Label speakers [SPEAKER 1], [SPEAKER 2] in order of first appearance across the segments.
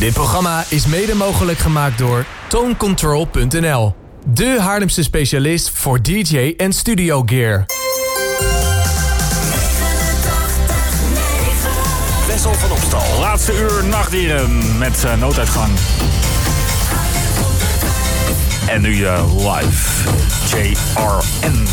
[SPEAKER 1] Dit programma is mede mogelijk gemaakt door tonecontrol.nl. De Haarlemse specialist voor DJ en studio gear.
[SPEAKER 2] Wessel van Opstal. Laatste uur nachtdieren met uh, nooduitgang. En nu uh, live JRN.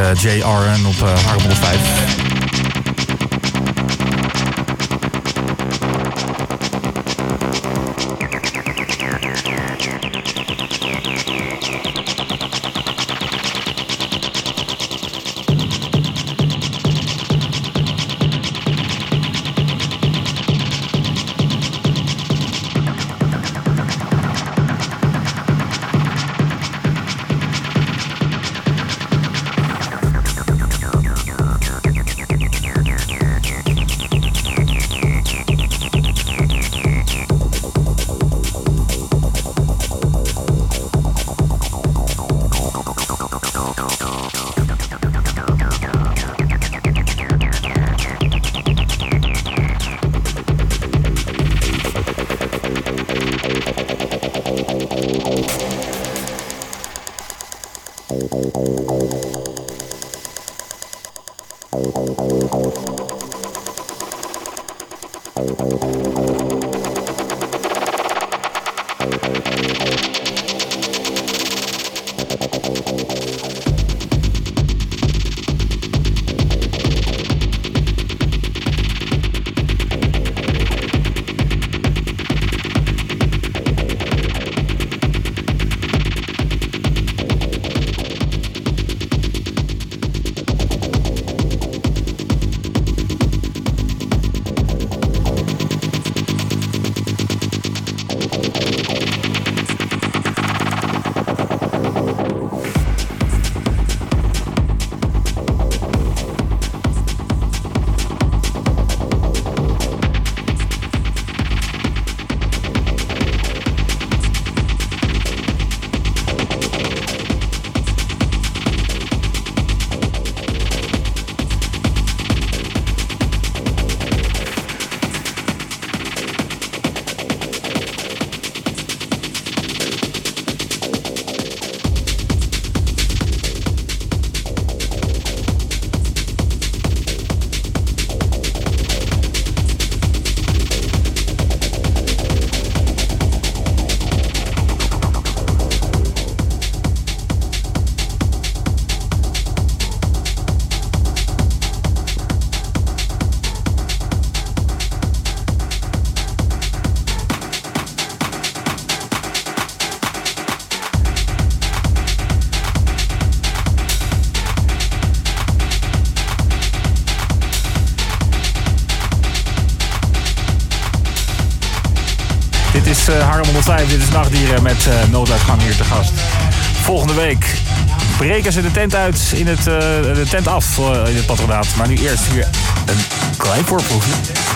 [SPEAKER 2] Uh, JRN op uh, Harm 105. Met uh, nooduitgang hier te gast. Volgende week breken ze de tent uit in het, uh, de tent af uh, in het patronaat. Maar nu eerst hier een klein voorproefje.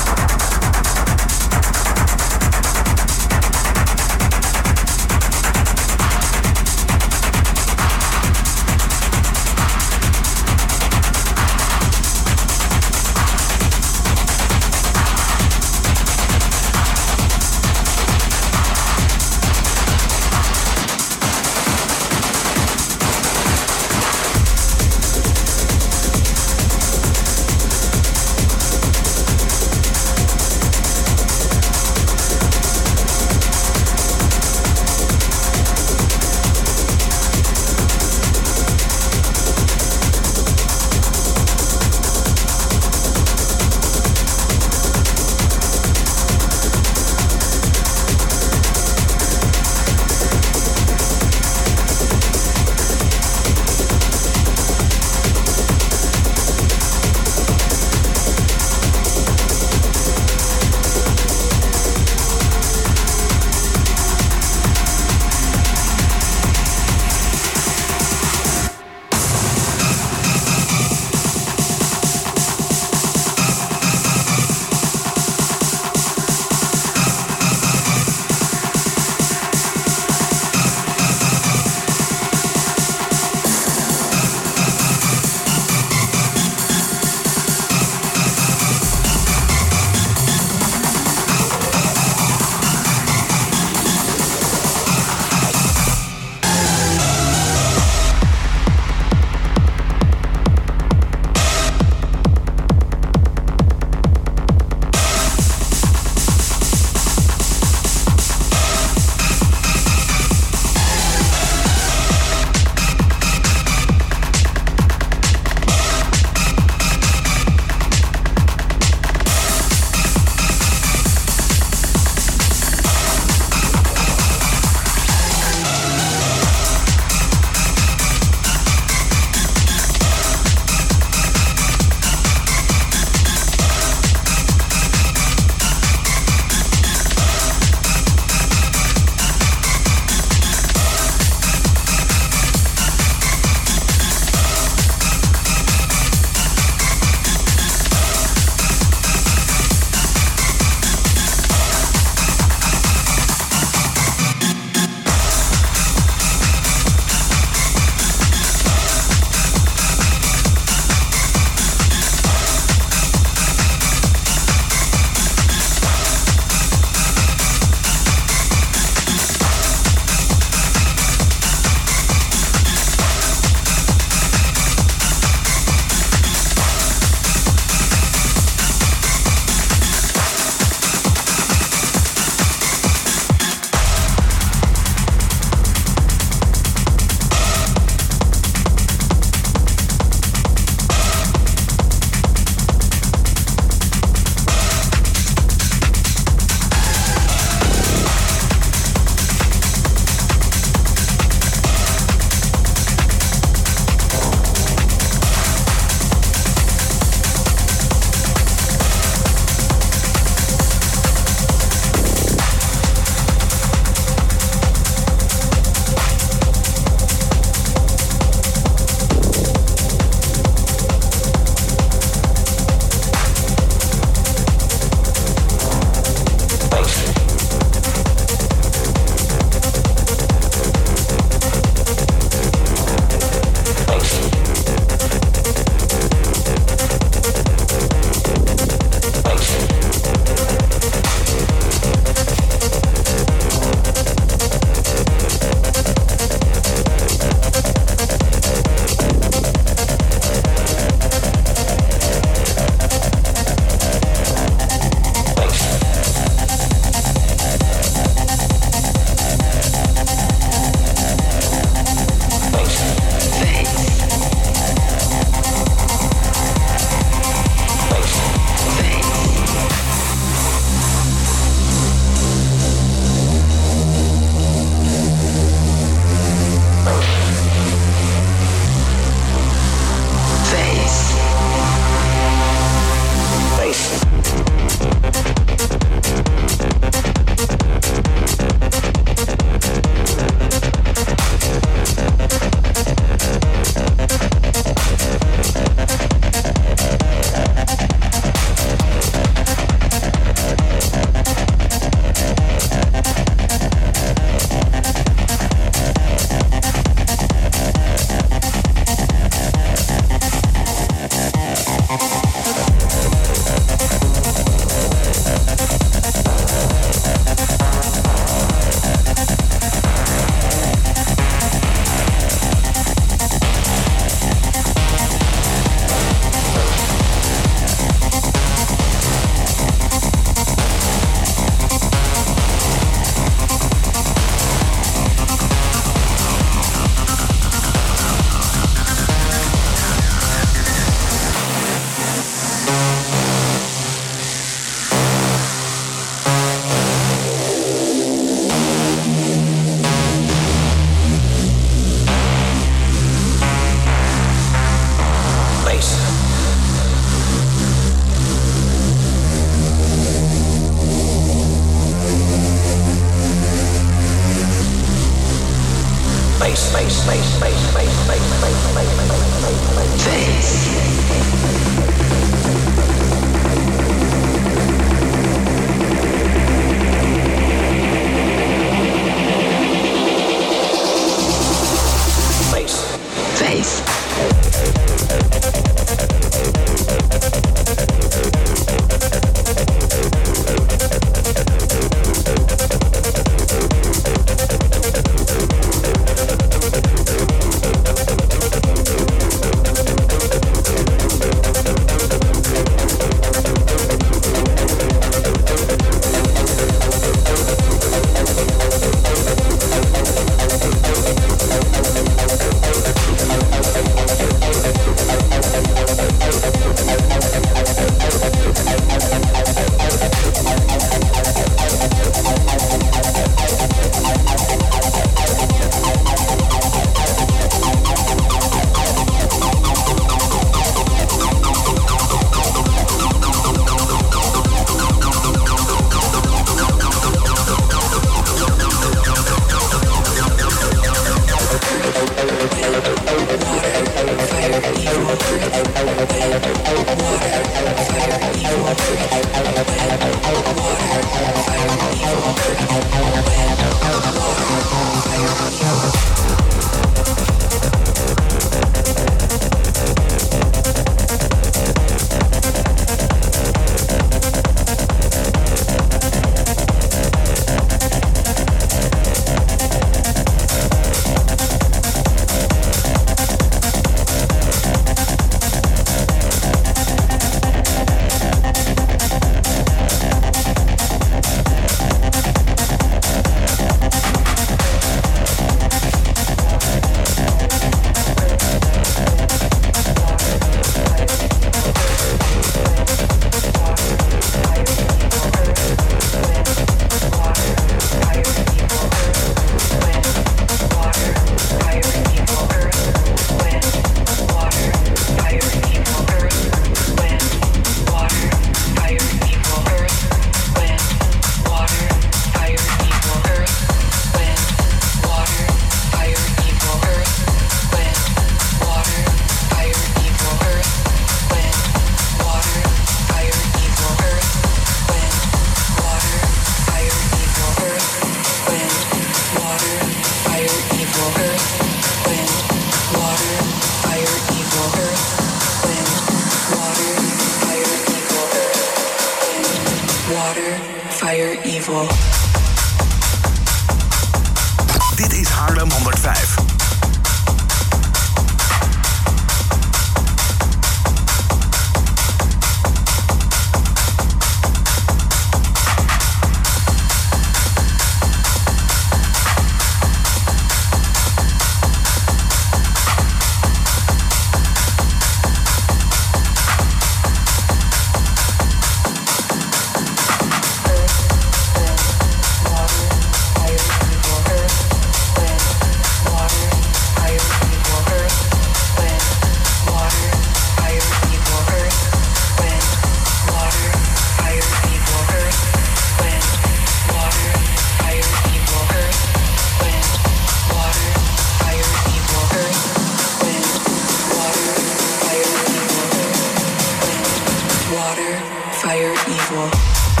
[SPEAKER 2] fire evil.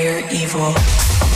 [SPEAKER 2] higher evil.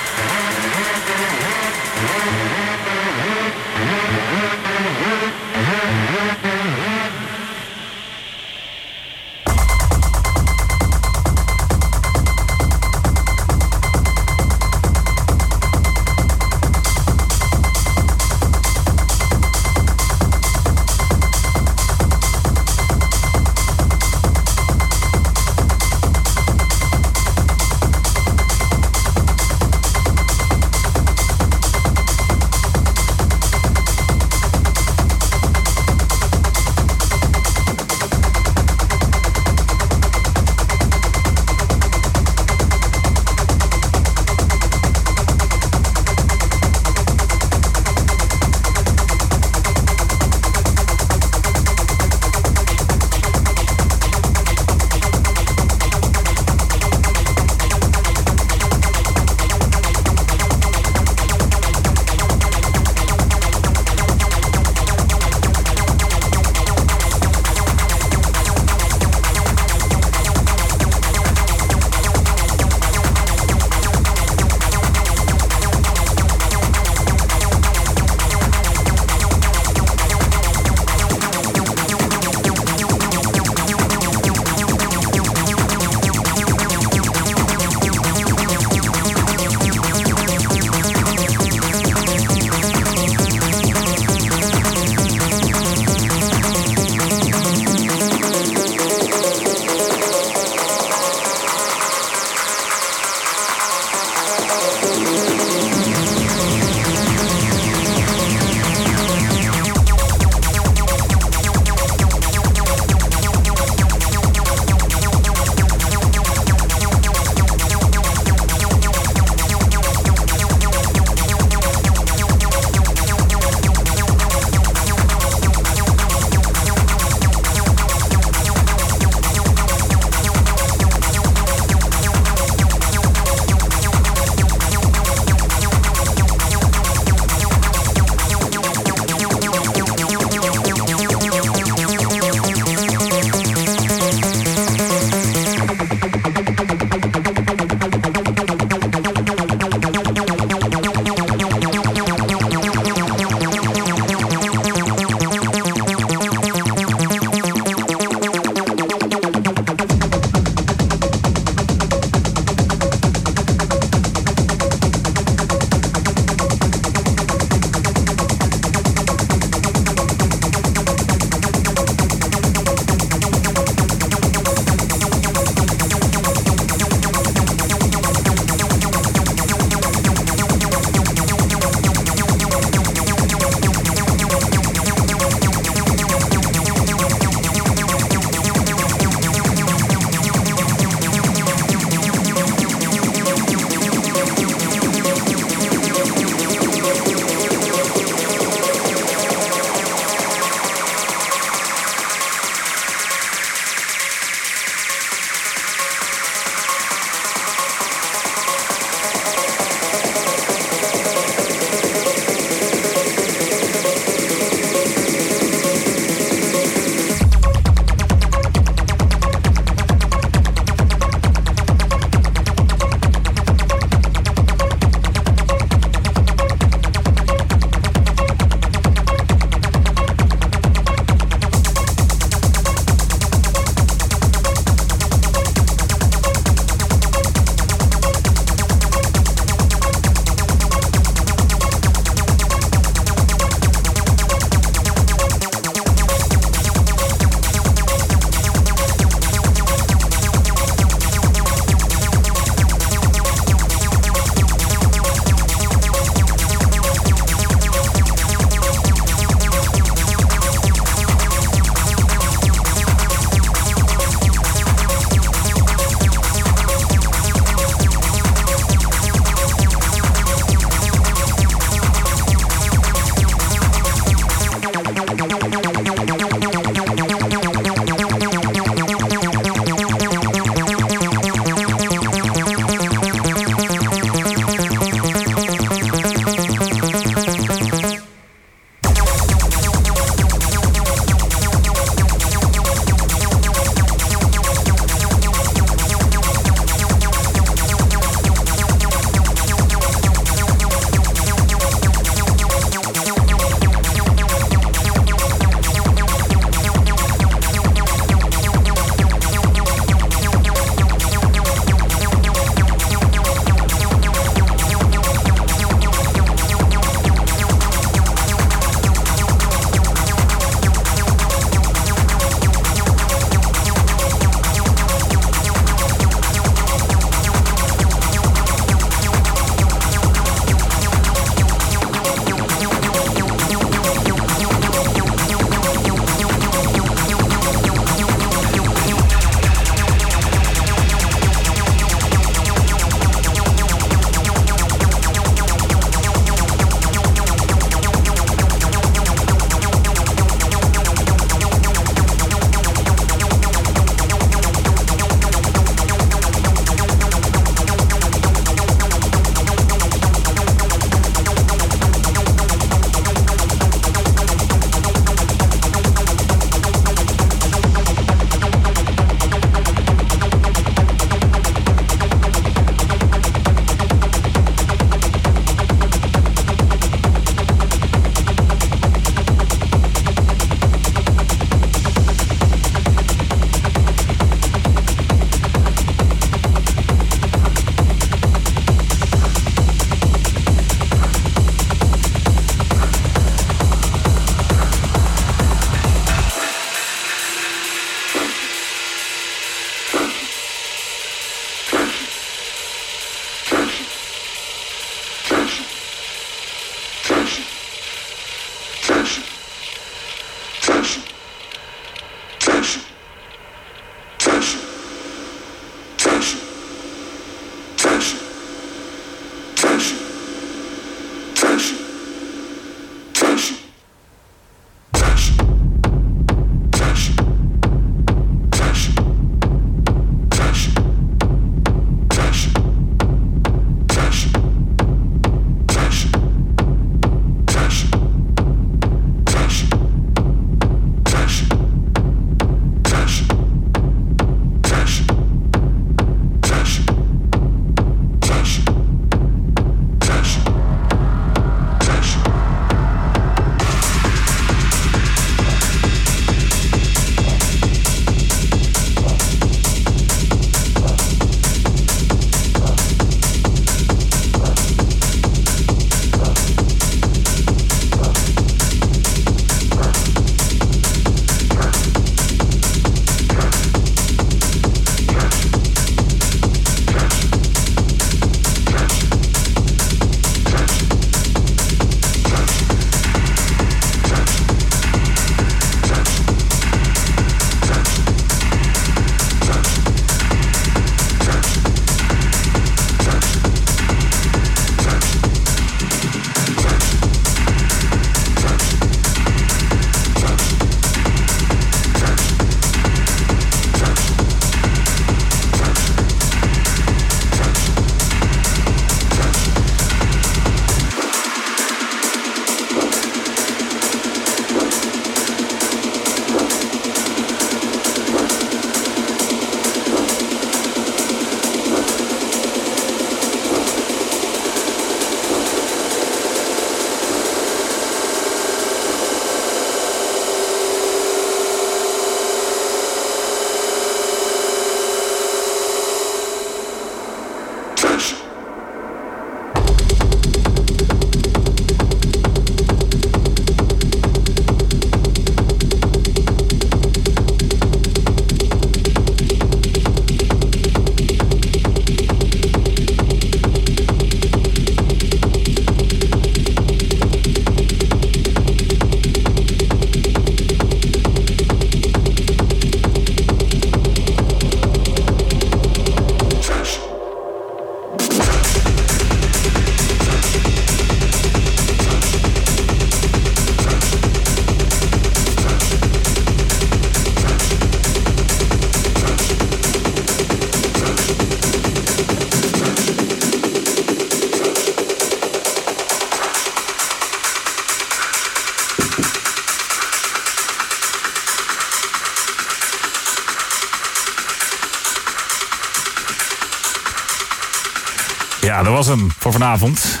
[SPEAKER 2] Was hem voor vanavond.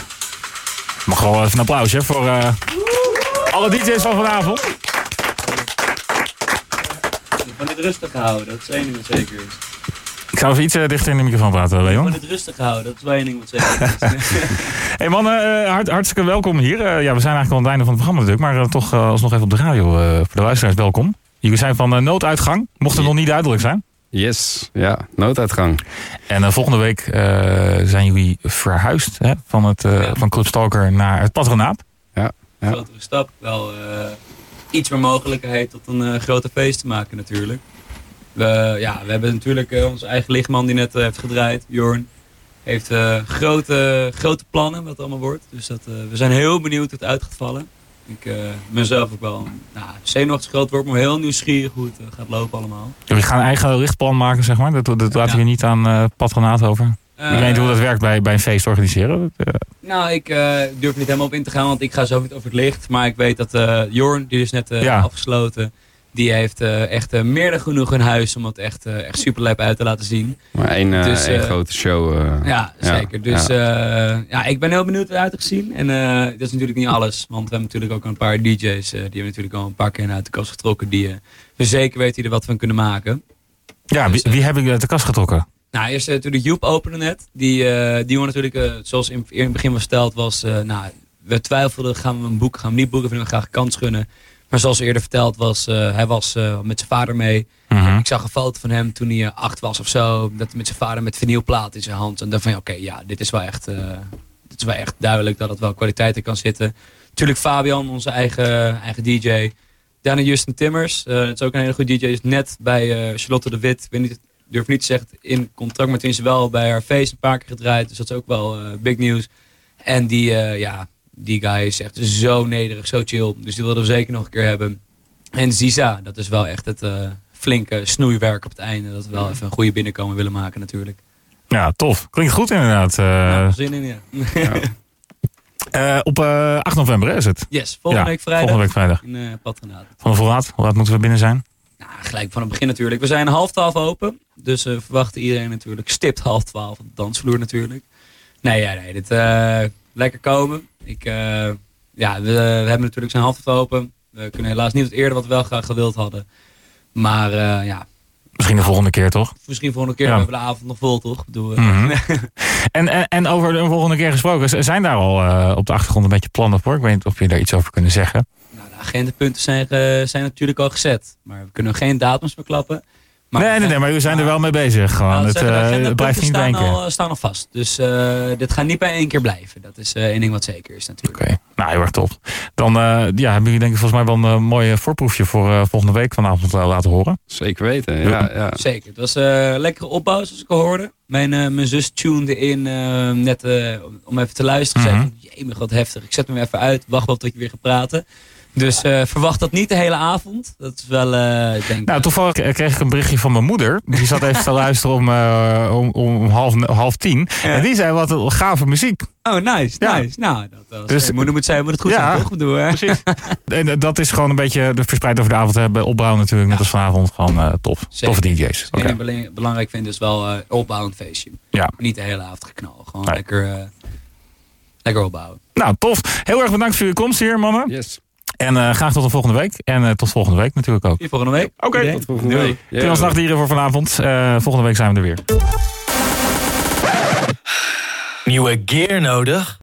[SPEAKER 2] Mag wel even een applausje voor uh, alle DJ's van vanavond.
[SPEAKER 3] Van dit rustig houden, dat is één ding wat zeker is.
[SPEAKER 2] Ik zou even iets uh, dichter in de microfoon praten, Leon.
[SPEAKER 3] Van het rustig houden, dat is één ding wat zeker is.
[SPEAKER 2] hey mannen, uh, hart, hartstikke welkom hier. ja, we zijn eigenlijk al aan het einde van het programma natuurlijk, maar toch alsnog even op de radio voor de luisteraars welkom. Jullie zijn van nooduitgang, mocht het nog niet duidelijk zijn.
[SPEAKER 4] Yes, ja, nooduitgang.
[SPEAKER 2] En uh, volgende week uh, zijn jullie verhuisd hè, van, het, uh, ja. van Club Stalker naar het patronaat.
[SPEAKER 4] Ja, ja.
[SPEAKER 3] Grotere stap, wel iets meer mogelijkheid tot een grote feest te maken natuurlijk. We, ja, we hebben natuurlijk onze eigen lichtman die net heeft gedraaid, Jorn. Heeft grote, grote plannen wat het allemaal wordt. Dus dat, we zijn heel benieuwd hoe het uit gaat vallen. Ik uh, mezelf ook wel nou, zenuwachtig groot wordt, maar heel nieuwsgierig hoe het uh, gaat lopen allemaal.
[SPEAKER 2] Jullie gaan een eigen lichtplan maken, zeg maar? Dat, dat laten we niet aan uh, patronaat over? ik weet niet hoe dat werkt bij, bij een feest organiseren.
[SPEAKER 3] Nou, ik durf niet helemaal op in te gaan, want ik ga zo niet over het licht. Maar ik weet dat Jorn, die is net ja. afgesloten, die heeft uh, echt uh, meer dan genoeg in huis om het echt, uh, echt super lijp uit te laten zien.
[SPEAKER 4] Maar één, dus, één grote show.
[SPEAKER 3] ja, zeker. Dus ja. ja. ik ben heel benieuwd hoe het uit te zien. En dat is natuurlijk niet alles. Want we hebben natuurlijk ook een paar DJ's. die hebben natuurlijk al een paar keer uit de kast getrokken. Die we zeker weten die er wat van kunnen maken.
[SPEAKER 2] Ja, dus, wie, wie heb ik uit de kast getrokken?
[SPEAKER 3] Nou, eerst natuurlijk Joep openen net. Die, die hoor natuurlijk, zoals in, in het begin was verteld, was... nou, we twijfelden, gaan we een boek, gaan we niet boeken, vinden we graag kans gunnen. Maar zoals eerder verteld was, uh, hij was uh, met zijn vader mee. Mm -hmm. Ik zag een foto van hem toen hij uh, acht was of zo. Dat hij met zijn vader met vinylplaat in zijn hand. En dacht van, oké, okay, ja, dit is, wel echt, dit is wel echt duidelijk dat het wel kwaliteit in kan zitten. Natuurlijk Fabian, onze eigen, eigen DJ. Daarna Justin Timmers. dat is ook een hele goede DJ. Is net bij Charlotte de Wit. Ik weet niet, durf niet te zeggen in contract. Maar toen ze wel bij haar feest een paar keer gedraaid. Dus dat is ook wel big news. En die, ja, die guy is echt zo nederig, zo chill. Dus die wilden we zeker nog een keer hebben. En Ziza, dat is wel echt het uh, flinke snoeiwerk op het einde. Dat we wel even een goede binnenkomen willen maken natuurlijk.
[SPEAKER 2] Ja, tof. Klinkt goed inderdaad. Uh,
[SPEAKER 3] ja, zin in, ja. ja.
[SPEAKER 2] Uh, op 8 november is het?
[SPEAKER 3] Yes, volgende
[SPEAKER 2] ja,
[SPEAKER 3] week vrijdag.
[SPEAKER 2] Volgende week vrijdag.
[SPEAKER 3] In uh, Patronaat.
[SPEAKER 2] Van hoe laat? Hoe laat moeten we binnen zijn?
[SPEAKER 3] Nou, gelijk van het begin natuurlijk. We zijn half twaalf open. Dus we verwachten iedereen natuurlijk stipt half twaalf op de dansvloer natuurlijk. Nee, ja, nee, dit, lekker komen. Ik, uh, ja, we, we, hebben natuurlijk zijn half open. We kunnen helaas niet het eerder wat we wel graag gewild hadden. Maar uh, ja.
[SPEAKER 2] Misschien de volgende keer toch?
[SPEAKER 3] Misschien de volgende keer. Ja. We hebben de avond nog vol toch? Doe,
[SPEAKER 2] mm -hmm. en, en, en, over de volgende keer gesproken. Zijn daar al uh, op de achtergrond een beetje plannen voor? Ik weet niet of je daar iets over kunnen zeggen.
[SPEAKER 3] Nou, de agendapunten zijn, zijn natuurlijk al gezet. Maar we kunnen geen datums verklappen.
[SPEAKER 2] Maar, nee, nee, nee, maar we zijn er wel mee bezig. Gewoon. Nou, het, uh, het blijft niet
[SPEAKER 3] staan al, staan al vast. Dus uh, dit gaat niet bij één keer blijven. Dat is uh, één ding wat zeker is natuurlijk.
[SPEAKER 2] Oké, okay. nou heel erg top. Dan ja, hebben jullie denk ik volgens mij wel een mooi voorproefje voor volgende week vanavond laten horen.
[SPEAKER 4] Zeker weten, ja. ja.
[SPEAKER 3] Zeker. Het was een lekkere opbouw zoals ik al hoorde. Mijn, mijn zus tunede in net om even te luisteren. Mm -hmm. zei, jee, wat heftig. Ik zet hem even uit. Wacht wel tot je weer gaat praten. Dus uh, verwacht dat niet de hele avond. Dat is wel, uh, ik denk...
[SPEAKER 2] Nou, toevallig kreeg ik een berichtje van mijn moeder. Die zat even te luisteren om, uh, om, om half, half tien. Ja. En die zei, wat een gave muziek.
[SPEAKER 3] Oh, nice, ja. nice. Nou, dat, dus, je moeder moet zeggen, moet het goed ja, zijn, toch? Bedoel, hè? precies.
[SPEAKER 2] en dat is gewoon een beetje verspreid over de avond hebben. Opbouwen natuurlijk, net als vanavond. Gewoon tof. Toffe DJ's.
[SPEAKER 3] Wat okay. ik belangrijk vind is wel opbouwend feestje.
[SPEAKER 2] Ja.
[SPEAKER 3] Niet de hele avond geknallen. Gewoon nee. lekker, lekker opbouwen.
[SPEAKER 2] Nou, tof. Heel erg bedankt voor je komst hier, mannen.
[SPEAKER 4] Yes.
[SPEAKER 2] En uh, graag tot de volgende week. En uh, tot volgende week natuurlijk ook.
[SPEAKER 3] Tot volgende week.
[SPEAKER 2] Oké. Okay.
[SPEAKER 4] Tot volgende week.
[SPEAKER 2] Dit was Nachtdieren voor vanavond. Uh, volgende week zijn we er weer.
[SPEAKER 1] Nieuwe gear nodig?